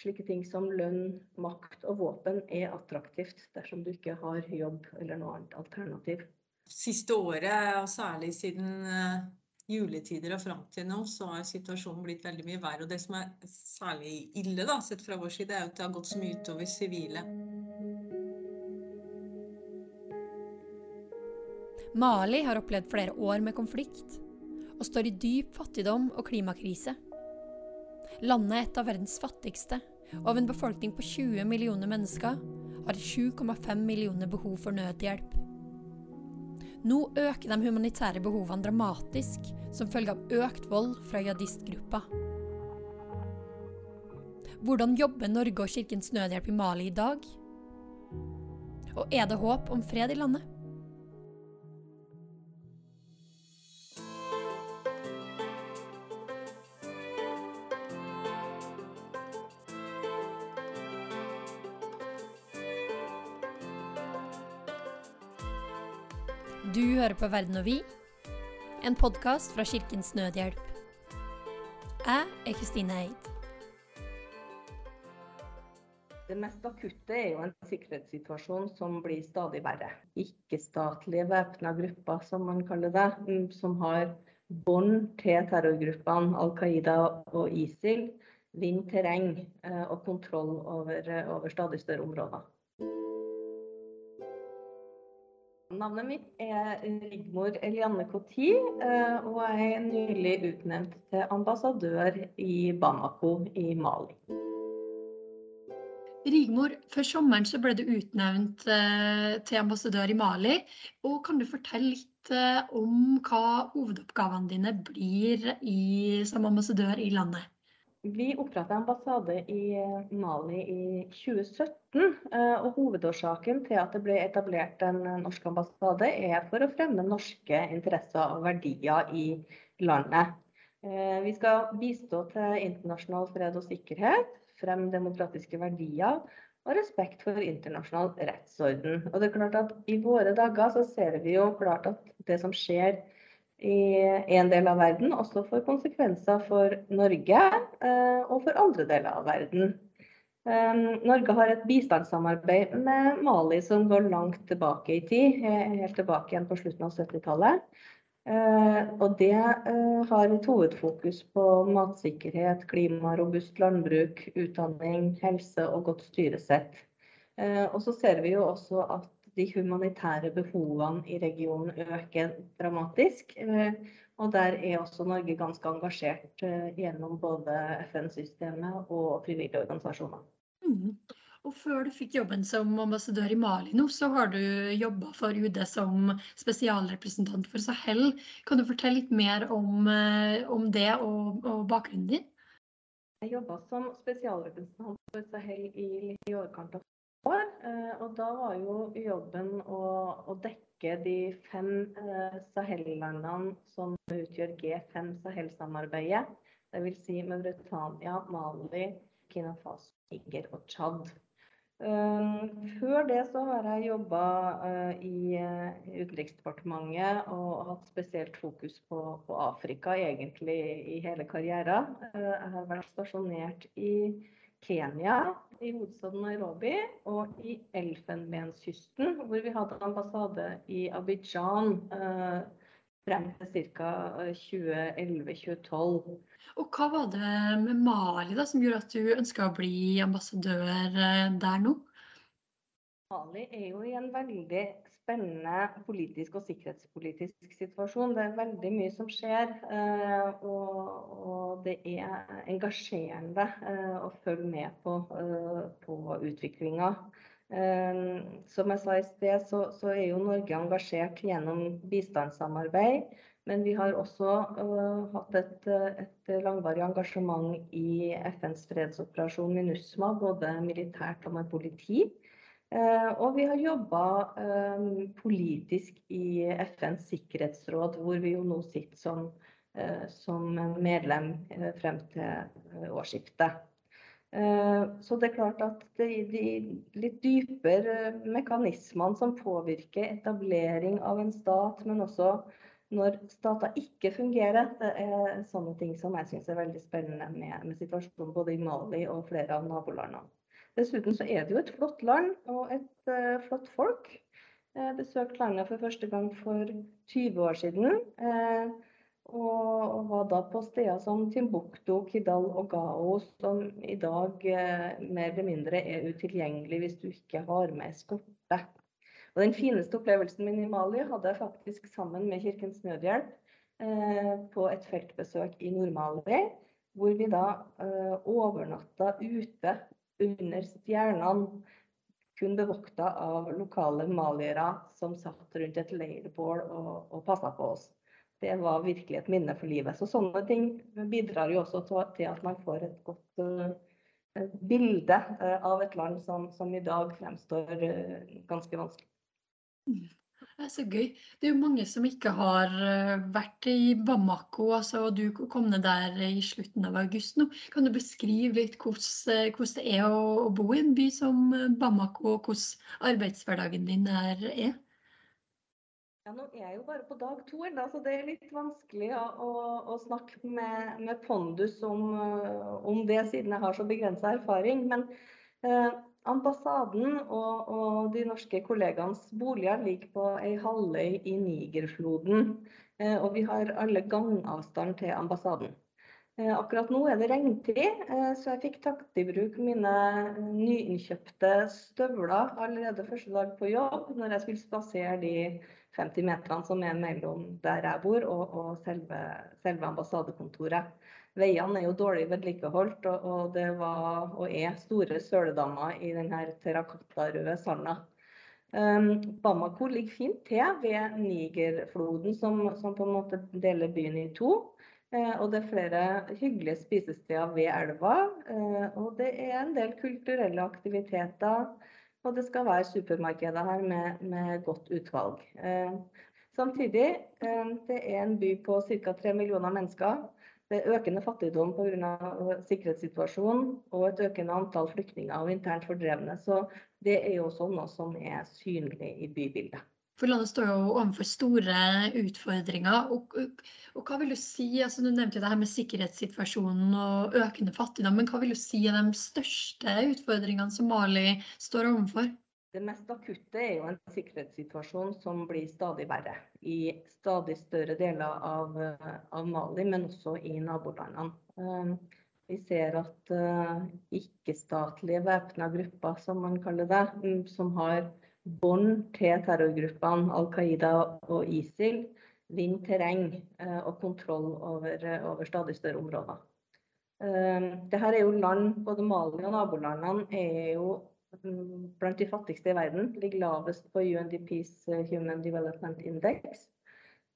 slike ting som lønn, makt og våpen er attraktivt dersom du ikke har jobb eller noe annet alternativ. Siste året, og særlig siden eh, juletider og fram til nå, så har situasjonen blitt veldig mye verre. Og det som er særlig ille, da, sett fra vår side, er at det har gått så mye utover sivile. Mali har opplevd flere år med konflikt og står i dyp fattigdom og klimakrise. Landet er et av verdens fattigste, og av en befolkning på 20 millioner mennesker har 7,5 millioner behov for nødhjelp. Nå øker de humanitære behovene dramatisk som følge av økt vold fra jihadistgrupper. Hvordan jobber Norge og Kirkens Nødhjelp i Mali i dag? Og er det håp om fred i landet? Du hører på Verden og vi, en podkast fra Kirkens Nødhjelp. Jeg er Kristine Eid. Det mest akutte er jo en sikkerhetssituasjon som blir stadig verre. Ikke-statlige væpna grupper, som man kaller det, mm, som har bånd til terrorgruppene Al Qaida og ISIL, vinner terreng eh, og kontroll over, over stadig større områder. Navnet mitt er Rigmor Elianne Coty, eh, og jeg er nylig utnevnt til ambassadør i Bamako i Mali. Rigmor, før sommeren så ble du utnevnt eh, til ambassadør i Mali. og Kan du fortelle litt eh, om hva hovedoppgavene dine blir i, som ambassadør i landet? Vi oppretta ambassade i eh, Mali i 2017. Eh, og Hovedårsaken til at det ble etablert en eh, norsk ambassade, er for å fremme norske interesser og verdier i landet. Vi skal bistå til internasjonal fred og sikkerhet, fremme demokratiske verdier og respekt for internasjonal rettsorden. Og det er klart at I våre dager så ser vi jo klart at det som skjer i en del av verden også får konsekvenser for Norge eh, og for andre deler av verden. Eh, Norge har et bistandssamarbeid med Mali som går langt tilbake i tid, eh, helt tilbake igjen på slutten av 70-tallet. Og det har et hovedfokus på matsikkerhet, klima, robust landbruk, utdanning, helse og godt styresett. Og så ser vi jo også at de humanitære behovene i regionen øker dramatisk. Eh, og der er også Norge ganske engasjert eh, gjennom både FN-systemet og frivillige organisasjoner. Mm. Og før du fikk jobben som ambassadør i Mali nå, så har du jobba for UD som spesialrepresentant for Sahel. Kan du fortelle litt mer om, eh, om det og, og, bakgrunnen din? Jeg jobba som spesialrepresentant for Sahel i, i overkant av år. Eh, og da var jo jobben å, å dekke de fem eh, Sahel-landene som utgjør G5 Sahel-samarbeidet. Dvs. Si Mauritania, Mali, Kina Faso, Niger og Tsjad. Eh, før det så har jeg jobba i Utenriksdepartementet og hatt spesielt fokus på, på, Afrika egentlig i hele karrieren. Jeg har vært stasjonert i Kenya, i hovedstaden Nairobi, og i Elfenbenskysten, hvor vi hadde ambassade i Abidjan eh, frem til ca. 2011-2012. Og Hva var det med Mali da, som gjorde at du ønska å bli ambassadør eh, der nå? Mali er jo i en veldig spennende politisk og sikkerhetspolitisk situasjon. Det er veldig mye som skjer. Eh, og, og det er engasjerende eh, å følge med på, eh, på utviklinga. Som jeg sa i sted, så, så, er jo Norge engasjert gjennom bistandssamarbeid. Men vi har også hatt et, et, langvarig engasjement i FNs fredsoperasjon MINUSMA, både militært og med politi. Eh, og vi har jobba eh, politisk i FNs sikkerhetsråd, hvor vi jo nå sitter som, eh, som medlem frem til årsskiftet. Så det er klart at de, de, litt dypere mekanismene som påvirker etablering av en stat, men også når stater ikke fungerer. Det er sånne ting som jeg syns er veldig spennende med, med, situasjonen både i Mali og flere av nabolandene. Dessuten så er det jo et flott land og et uh, flott folk. Jeg besøkte landet for første gang for 20 år siden. Uh, og var da på steder som Timbuktu, Kidal og Gao, som i dag uh, mer eller mindre er utilgjengelig hvis du ikke har med eskorte. Og den fineste opplevelsen min i Mali hadde jeg faktisk sammen med Kirkens Nødhjelp på et feltbesøk i Nord-Mali, hvor vi da overnatta ute under stjernene, kun bevokta av lokale maliere som satt rundt et leirbål og, og passa på oss. Det var virkelig et minne for livet. Så sånne ting bidrar jo også til at man får et godt uh, bilde uh, av et land som, som i dag fremstår uh, ganske vanskelig. Det er så gøy. Det er jo mange som ikke har eh, vært i Bamako. Altså, og du kom ned der i slutten av august nå. Kan du beskrive litt hvordan, eh, hvordan det er å, bo i en by som eh, Bamako, og hvordan arbeidshverdagen din er? Ja, nå er jeg jo bare på dag to, da, så det er litt vanskelig å, å, snakke med, med pondus om, om, det, siden jeg har så begrensa erfaring. Men Ambassaden og, og, de norske kollegaenes boliger ligger på ei halvøy i Nigerfloden. Eh, og vi har alle gangavstand til ambassaden. Eh, akkurat nå er det regntid, eh, så jeg fikk tatt i bruk mine nyinnkjøpte støvler allerede første dag på jobb, når jeg skulle spasere de 50 meterne som er mellom der jeg bor og, og selve, selve ambassadekontoret. Veiene er jo dårlig vedlikeholdt, og, og det var og er store søledammer i denne terrakottarøde sanda. Um, Bamako ligger fint til ved Nigerfloden, som, som, på en måte deler byen i to. Uh, og det er flere hyggelige spisesteder ved elva. Uh, og det er en del kulturelle aktiviteter. Og det skal være supermarkeder her med, med godt utvalg. Samtidig, det er en by på ca. 3 millioner mennesker. Økende fattigdom pga. sikkerhetssituasjonen og et økende antall flyktninger og internt fordrevne. Så det er jo også noe som er synlig i bybildet. For landet står jo overfor store utfordringer. Og, og, og, hva vil du si, altså Du nevnte jo det her med sikkerhetssituasjonen og økende fattigdom. Men hva vil du si er de største utfordringene som Mali står overfor? Det mest akutte er jo en sikkerhetssituasjon som blir stadig verre i stadig større deler av, av Mali, men også i nabolandene. Eh, vi ser at uh, ikke-statlige væpna grupper, som man kaller det, mm, som har bånd til terrorgruppene Al Qaida og ISIL, vinner terreng uh, og kontroll over, over, stadig større områder. Uh, Dette er jo land, både Mali og nabolandene er jo blant de fattigste i verden. Ligger lavest på UNDPs eh, Human Development Index.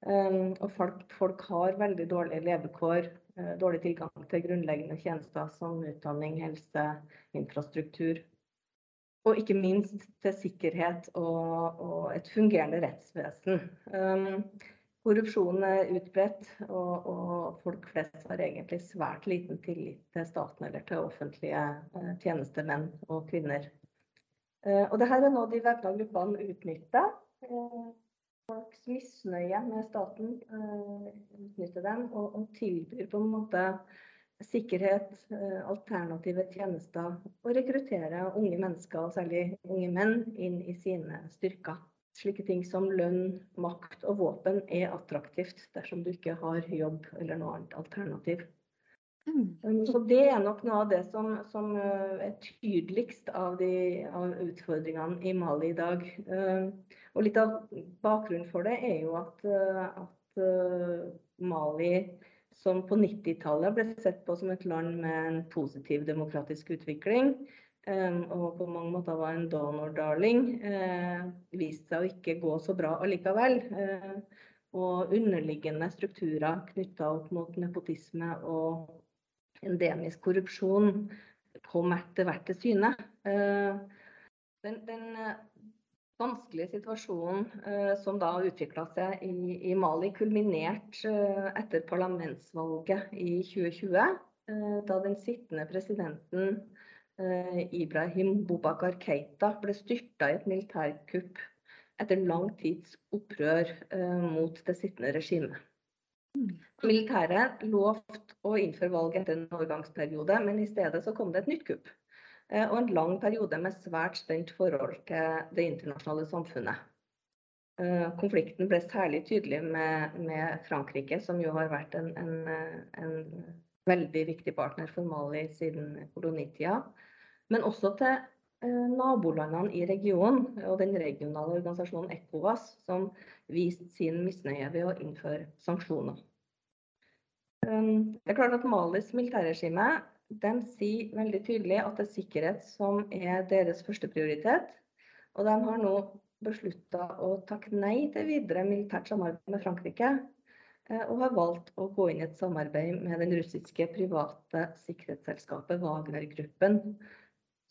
Um, og folk, folk, har veldig dårlige levekår, uh, dårlig tilgang til grunnleggende tjenester som utdanning, helse, infrastruktur. Og ikke minst til sikkerhet og, og et fungerende rettsvesen. Um, korrupsjonen er utbredt, og, og, folk flest har egentlig svært liten tillit til staten eller til offentlige uh, tjenestemenn og -kvinner. Eh, og dette er noe de væpna gruppene utnytter. Eh, folks misnøye med staten eh, utnytter dem og, tilbyr på en måte sikkerhet, alternative tjenester og rekrutterer unge mennesker, særlig unge menn, inn i sine styrker. Slike ting som lønn, makt og våpen er attraktivt dersom du ikke har jobb eller noe annet alternativ. Mm. Så Det er nok noe av det som, som eh, er tydeligst av, de, av, utfordringene i Mali i dag. Eh, og Litt av bakgrunnen for det er jo at, eh, at Mali, som på 90-tallet ble sett på som et land med en positiv demokratisk utvikling, og på mange måter var en donor-darling, viste seg å ikke gå så bra allikevel. Og underliggende strukturer knytta opp mot nepotisme og endemisk korrupsjon kom etter hvert til syne. Eh, den, den eh, vanskelige situasjonen eh, som da utvikla seg i, i, Mali, kulminert etter parlamentsvalget i 2020, da den sittende presidenten Ibrahim Bobakar Keita ble styrta i et militærkupp etter lang tids opprør mot det sittende regimet. Militæret lovte å innføre valg etter en overgangsperiode, men i stedet så kom det et nytt kupp. Og en lang periode med svært spent forhold til det internasjonale samfunnet. Konflikten ble særlig tydelig med, med Frankrike, som jo har vært en, en, en veldig viktig partner for Mali siden kolonitida. Men også til nabolandene i regionen og den regionale organisasjonen ECOWAS, som viste sin misnøye ved å innføre sanksjoner. Det er klart at Malis militærregime sier veldig tydelig at det er sikkerhet som er deres første prioritet. Og de har nå beslutta å takke nei til videre militært samarbeid med Frankrike. Og har valgt å gå inn i et samarbeid med den russiske private sikkerhetsselskapet Wagner-gruppen,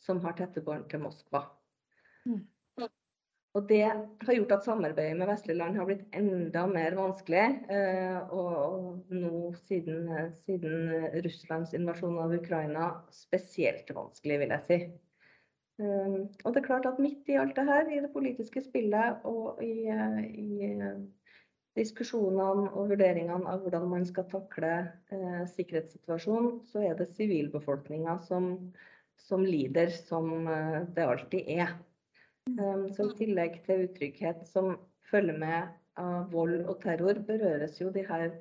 som har tette bånd til Moskva. Mm. Og det har gjort at samarbeidet med vestlige land har blitt enda mer vanskelig. Eh, og nå siden, siden Russlands invasjon av Ukraina spesielt vanskelig, vil jeg si. Eh, og det er klart at midt i alt det her, i det politiske spillet og i, i diskusjonene og vurderingene av hvordan man skal takle eh, sikkerhetssituasjonen, så er det sivilbefolkninga som, som lider, som eh, det alltid er. Um, så i tillegg til utrygghet som følger med av vold og terror, berøres jo de her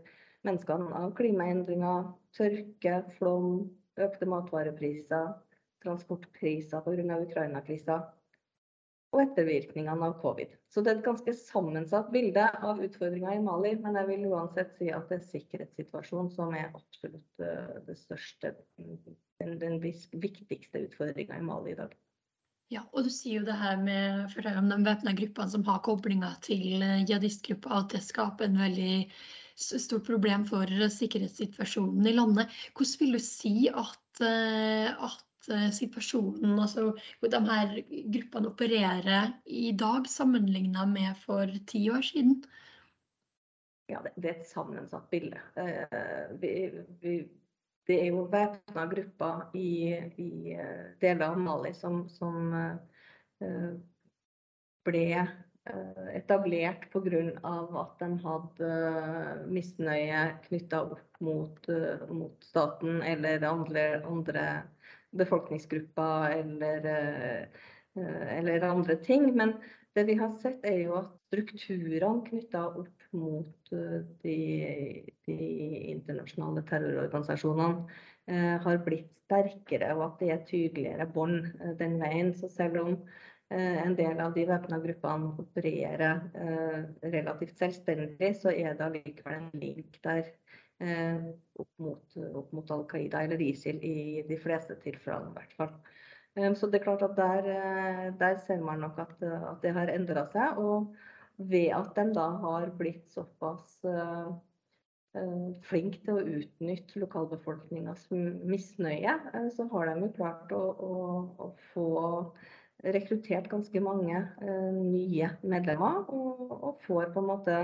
menneskene av klimaendringer, tørke, flom, økte matvarepriser, transportpriser pga. Ukraina-krisa og ettervirkningene av covid. Så det er et ganske sammensatt bilde av utfordringa i Mali, men jeg vil uansett si at det er sikkerhetssituasjonen som er absolutt uh, det største, den, den viktigste utfordringa i Mali i dag. Ja, og du sier jo det her med for deg om de væpna gruppene som har koblinger til jihadistgruppa, jihadistgrupper, at det skaper en veldig stort problem for sikkerhetssituasjonen i landet. Hvordan vil du si at, eh, at eh, situasjonen, altså hvor de her gruppene opererer i dag, sammenligna med for ti år siden? Ja, det, er et sammensatt bilde. Vi, vi det er jo væpna grupper i, i, eh, deler av Mali som, som uh, ble etablert pga. at de hadde misnøye knytta opp mot, mot, staten eller andre, andre befolkningsgrupper eller, eller, andre ting. Men det vi har sett, er jo at strukturene knytta opp mot eh, de, de internasjonale terrororganisasjonene eh, har blitt sterkere, og at det er tydeligere bånd eh, den veien. Så selv om en del av de væpna gruppene opererer relativt selvstendig, så er det allikevel en link der opp mot, opp mot Al Qaida eller ISIL i de fleste tilfellene i hvert fall. Så det er klart at der, der ser man nok at, at det har endra seg. og ved at de da har blitt såpass uh, flinke til å utnytte lokalbefolkningas misnøye, så har de jo klart å, å, å få rekruttert ganske mange uh, nye medlemmer. Og, og, får på en måte,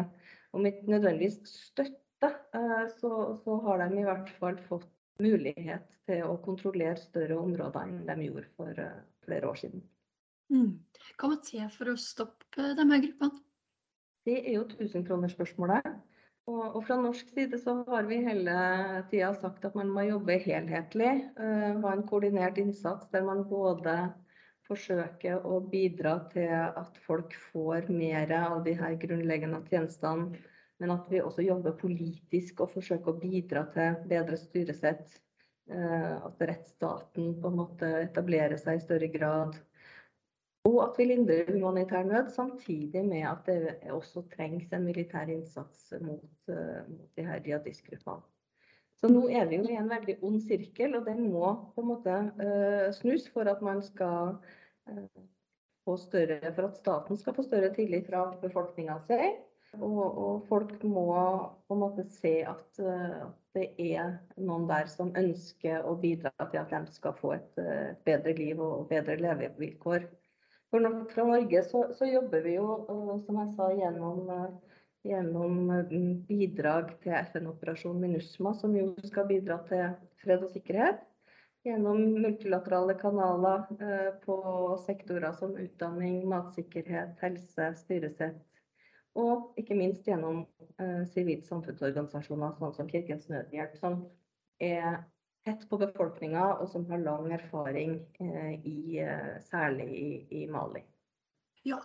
om ikke nødvendigvis støtte, så, så, har de i hvert fall fått mulighet til å kontrollere større områder enn de gjorde for flere år siden. Mm. Hva må til for å stoppe de her gruppene? Det er jo tusenkronersspørsmålet. Og, og fra norsk side så har vi hele tida sagt at man må jobbe helhetlig. Uh, ha en koordinert innsats der man både forsøker å bidra til at folk får mer av de her grunnleggende tjenestene, men at vi også jobber politisk og forsøker å bidra til bedre styresett. Uh, at rettsstaten på en måte etablerer seg i større grad. Og at vi lindrer humanitær nød, samtidig med at det også trengs en militær innsats mot, uh, mot de her jihadistgruppene. Så nå er vi jo i en veldig ond sirkel, og den må på en måte uh, snus for at man skal uh, få større, for at staten skal få større tillit fra befolkninga si. Og, og, folk må på en måte se at uh, det er noen der som ønsker å bidra til at de skal få et bedre liv og bedre levevilkår. For fra Norge så, så, jobber vi jo, som jeg sa, gjennom, eh, gjennom mm, bidrag til FN-operasjon MINUSMA, som jo skal bidra til fred og sikkerhet. gjennom multilaterale kanaler eh, på sektorer som utdanning, matsikkerhet, helse, styresett. Og ikke minst gjennom eh, sivilt samfunnsorganisasjoner sånn som Kirkens Nødhjelp, som er tett på befolkninga og som har lang erfaring eh, i, særlig i, i Mali. Ja,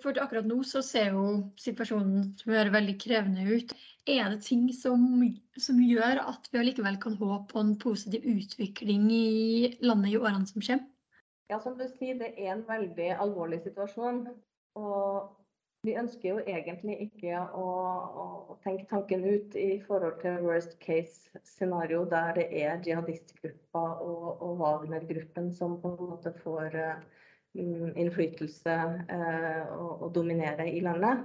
for akkurat nå så ser jo situasjonen som gjør veldig krevende ut. Er det ting som, som, gjør at vi allikevel kan håpe på en positiv utvikling i landet i årene som kommer? Ja, som du sier, det er en veldig alvorlig situasjon. Og vi ønsker jo egentlig ikke å, å tenke tanken ut i forhold til worst case scenario der det er jihadistgruppa og, og Wagner-gruppen som på en måte får uh, innflytelse uh, og, og dominere i landet.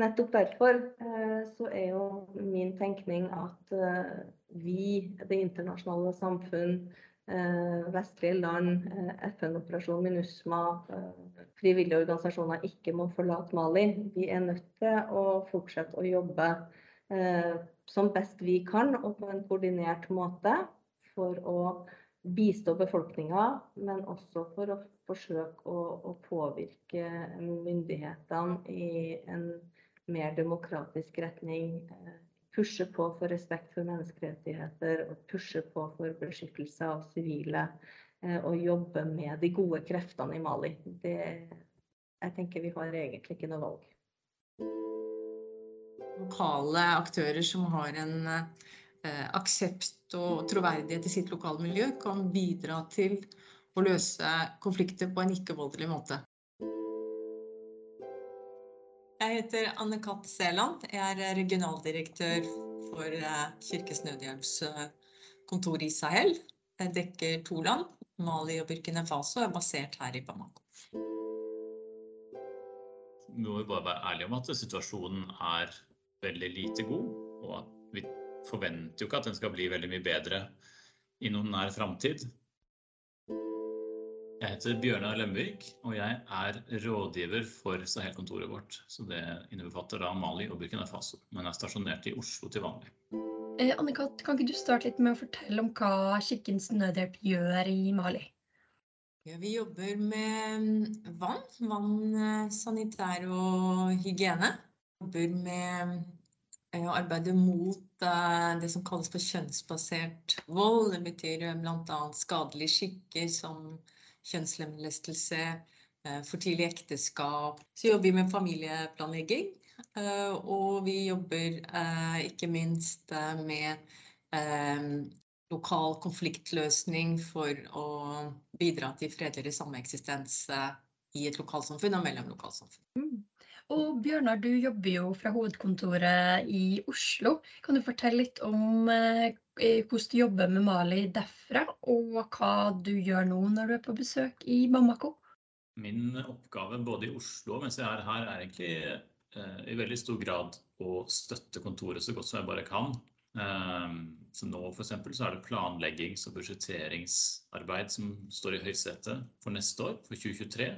Nettopp derfor uh, så er jo min tenkning at uh, vi, det internasjonale samfunn, vestlige land, FN-operasjon MINUSMA, frivillige organisasjoner ikke må forlate Mali. Vi er nødt til å fortsette å jobbe som best vi kan og på en koordinert måte for å bistå befolkninga, men også for å forsøke å, å påvirke myndighetene i en mer demokratisk retning. Pushe på for respekt for menneskerettigheter og pushe på for beskyttelse av sivile. Eh, og jobbe med de gode kreftene i Mali. Det, jeg tenker vi har egentlig ikke noe valg. Lokale aktører som har en eh, aksept og troverdighet i sitt lokalmiljø, kan bidra til å løse konflikter på en ikke-voldelig måte. Jeg heter Anne Katt Seland. Jeg er regionaldirektør for eh, Kirkens Nødhjelps eh, kontor i Sahel. Jeg dekker to land, Mali og Burkina Faso, og er basert her i Bamako. Vi må bare være ærlige om at situasjonen er veldig lite god. Og at vi forventer jo ikke at den skal bli veldig mye bedre i noen nær framtid. Jeg heter Bjørnar Lemvik, og jeg er rådgiver for Sahel-kontoret vårt. Så det innbefatter da Mali og Burkina Faso, men er stasjonert i Oslo til vanlig. Eh, Annika, kan ikke du starte litt med å fortelle om hva Kirkens Nødhjelp gjør i Mali? Ja, vi jobber med vann, vann, eh, sanitær og hygiene. Vi jobber med eh, å arbeide mot eh, det som kalles for kjønnsbasert vold. Det betyr bl.a. skadelige skikker som kjønnslemlestelse, eh, for tidlig ekteskap. Så jobber vi med familieplanlegging. Eh, og vi jobber eh, ikke minst med lokal konfliktløsning for å bidra til fredeligere sameksistens i et lokalsamfunn og mellom lokalsamfunn. Og Bjørnar, du jobber jo fra hovedkontoret i Oslo. Kan du fortelle litt om Eh, hvordan du jobber med Mali derfra, og hva du gjør nå når du er på besøk i Bamako? Min oppgave både i Oslo og mens jeg er her, er egentlig eh, i veldig stor grad å støtte kontoret så godt som jeg bare kan. Eh, så nå for så er det planleggings- og budsjetteringsarbeid som står i høysetet for neste år, for 2023.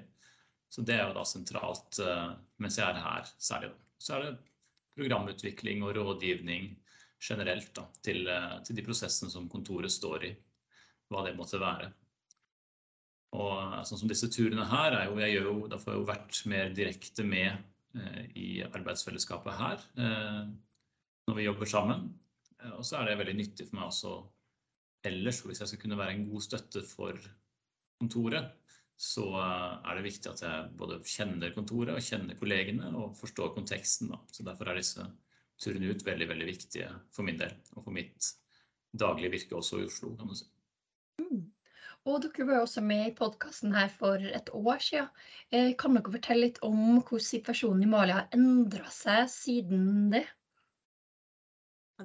Så det er jo da sentralt eh, mens jeg er her, særlig. Så er det programutvikling og rådgivning generelt da, til, eh, til, de prosessene som kontoret står i, hva det måtte være. Og eh, sånn som disse turene her, er jo, jeg gjør jo, da får jeg jo vært mer direkte med eh, i arbeidsfellesskapet her eh, når vi jobber sammen. Og så er det veldig nyttig for meg også ellers, hvis jeg skal kunne være en god støtte for kontoret, så er det viktig at jeg både kjenner kontoret og kjenner kollegene og forstår konteksten. Da. Så derfor er disse turene ut veldig, veldig viktige for min del og for mitt daglige virke også i Oslo, kan du si. Mm. Og dere var jo også med i podkasten her for et år siden. Eh, kan dere fortelle litt om hvordan situasjonen i Mali har endra seg siden det?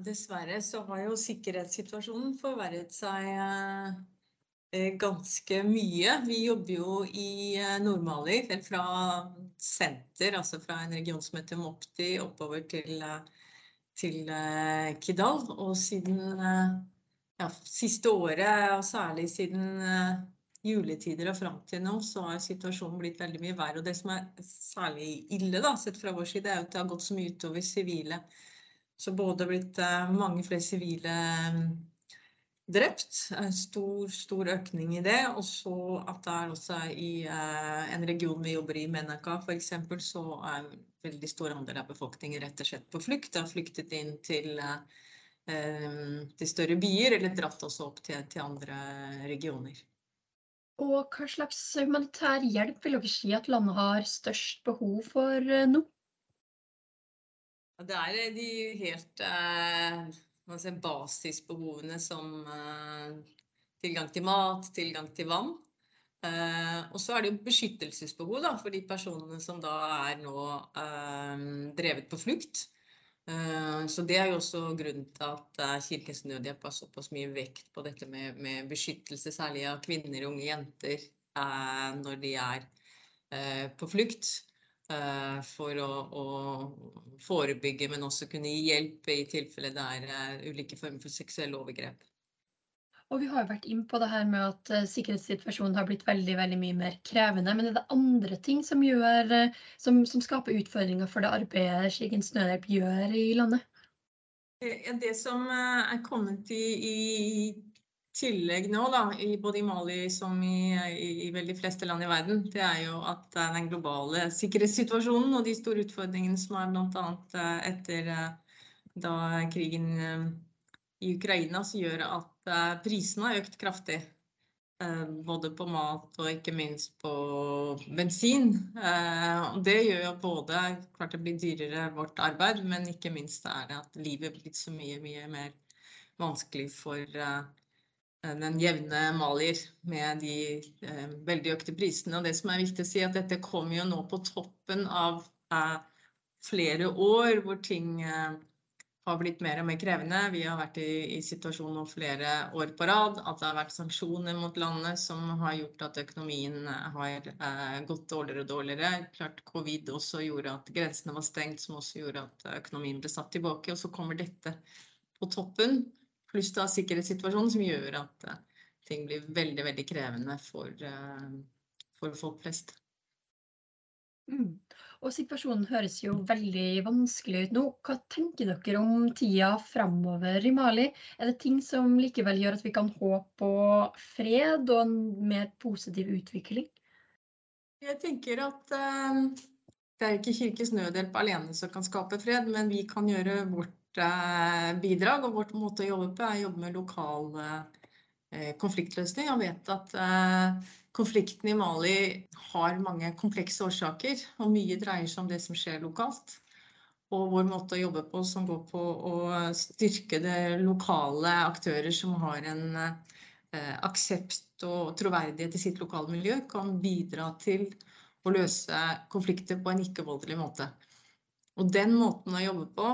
Dessverre så har jo sikkerhetssituasjonen forverret seg eh, ganske mye. Vi jobber jo i eh, Nord-Mali, fra senter, altså fra en region som heter Mopti, oppover til til eh, Kidal. Og siden eh, ja, siste året, og særlig siden eh, juletider og fram til nå, så har situasjonen blitt veldig mye verre. Og det som er særlig ille, da, sett fra vår side, er at det har gått så mye utover sivile. Så både blitt mange flere sivile drept. En stor, stor økning i det. Og så at det er også i eh, en region vi jobber i, Menaka f.eks., så er en veldig stor andel av befolkningen rett og slett på flukt. De har flyktet inn til, eh, til større byer, eller dratt også opp til, til andre regioner. Og hva slags humanitær hjelp vil dere si at landet har størst behov for eh, nå? Det er de helt eh, si, basisbehovene som eh, tilgang til mat, tilgang til vann. Eh, og så er det jo beskyttelsesbehov da, for de personene som da er nå eh, drevet på flukt. Så det er jo også grunnen til at Kirkens Nødhjelp har såpass mye vekt på dette med, med beskyttelse, særlig av kvinner og unge jenter, når de er på flukt. Eh, for å, å, forebygge, men også kunne gi hjelp i tilfelle det er uh, ulike former for seksuelle overgrep. Og Vi har jo vært inn på det her med at uh, sikkerhetssituasjonen har blitt veldig veldig mye mer krevende. Men er det andre ting som, gjør, som, som skaper utfordringer for det arbeidet Kirkens snøhjelp gjør i landet? Det som er kommet i, i tillegg nå, da, i både i Mali som i, i, i veldig fleste land i verden, det er jo at den globale sikkerhetssituasjonen og de store utfordringene som er bl.a. Eh, etter eh, da krigen eh, i Ukraina, som gjør at prisene har økt kraftig. Både på mat og ikke minst på bensin. Det gjør jo både klart det blir dyrere vårt arbeid, men ikke minst er det at livet er blitt så mye, mye mer vanskelig for den jevne malier med de eh, veldig økte prisene. Og det som er viktig å si, at dette kommer jo nå på toppen av eh, flere år hvor ting eh, har blitt mer og mer krevende. Vi har vært i, i situasjonen nå flere år på rad. At det har vært sanksjoner mot landet som har gjort at økonomien har eh, gått dårligere og dårligere. Klart Covid også gjorde at grensene var stengt, som også gjorde at økonomien ble satt tilbake. Og så kommer dette på toppen Pluss da sikkerhetssituasjonen som gjør at uh, ting blir veldig, veldig krevende for, uh, for folk flest. Mm. Og situasjonen høres jo veldig vanskelig ut nå. Hva tenker dere om tida framover i Mali? Er det ting som likevel gjør at vi kan håpe på fred og en mer positiv utvikling? Jeg tenker at uh, det er ikke Kirkens Nødhjelp alene som kan skape fred, men vi kan gjøre vårt Eh, bidrag. Og vårt måte å jobbe på er å jobbe med lokal eh, konfliktløsning. Jeg vet at eh, konflikten i Mali har mange komplekse årsaker, og mye dreier seg om det som skjer lokalt. Og vår måte å jobbe på som går på å styrke det lokale aktører som har en aksept og troverdighet i sitt lokale miljø, kan bidra til å løse konflikter på en ikke-voldelig måte. Og den måten å jobbe på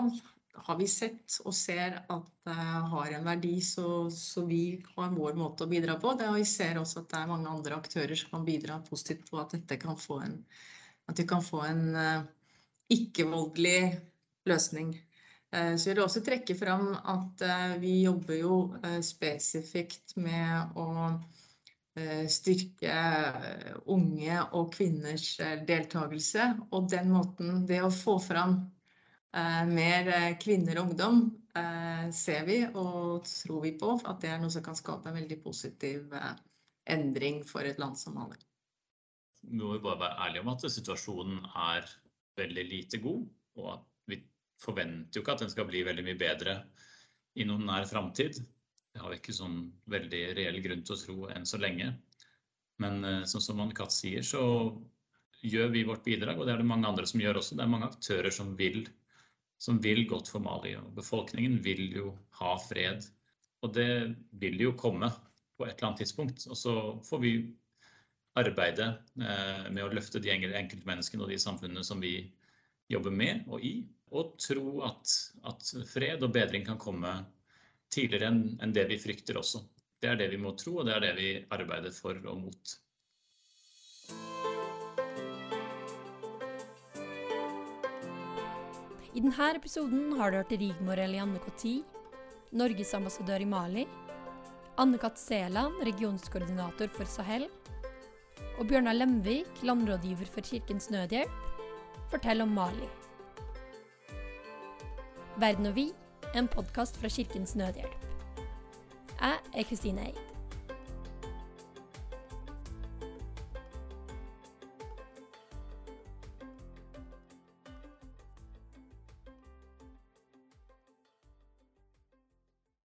har vi sett og ser at det har en verdi, så, så, vi har vår måte å bidra på. Det, og vi ser også at det er mange andre aktører som kan bidra positivt på at dette kan få en, at vi kan få en uh, ikke-voldelig løsning. Uh, så jeg vil også trekke fram at uh, vi jobber jo spesifikt med å styrke unge og kvinners deltakelse. Og den måten, det å få fram mer eh, kvinner og ungdom eh, ser vi og tror vi på at det er noe som kan skape en veldig positiv endring for et land som Mali. Vi må bare være ærlige om at situasjonen er veldig lite god. Og at vi forventer jo ikke at den skal bli veldig mye bedre i noen nær framtid. Det har vi ikke sånn veldig reell grunn til å tro enn så lenge. Men sånn som Anne Katt sier, så gjør vi vårt bidrag, og det er det mange andre som gjør også. Det er mange aktører som vil som vil godt for Mali. Og befolkningen vil jo ha fred. Og det vil jo komme på et eller annet tidspunkt. Og så får vi arbeide eh, med å løfte de enkeltmenneskene og de samfunnene som vi jobber med og i, og tro at, at fred og bedring kan komme tidligere enn det vi frykter også. Det er det vi må tro, og det er det vi arbeider for og mot. I denne episoden har du hørt Rigmor Elianne Koti, Norges ambassadør i Mali, Anne-Kat. Sæland, regionskoordinator for Sahel, og Bjørnar Lemvik, landrådgiver for Kirkens Nødhjelp, fortelle om Mali. Verden og vi, en podkast fra Kirkens Nødhjelp. Jeg er Kristine Eid.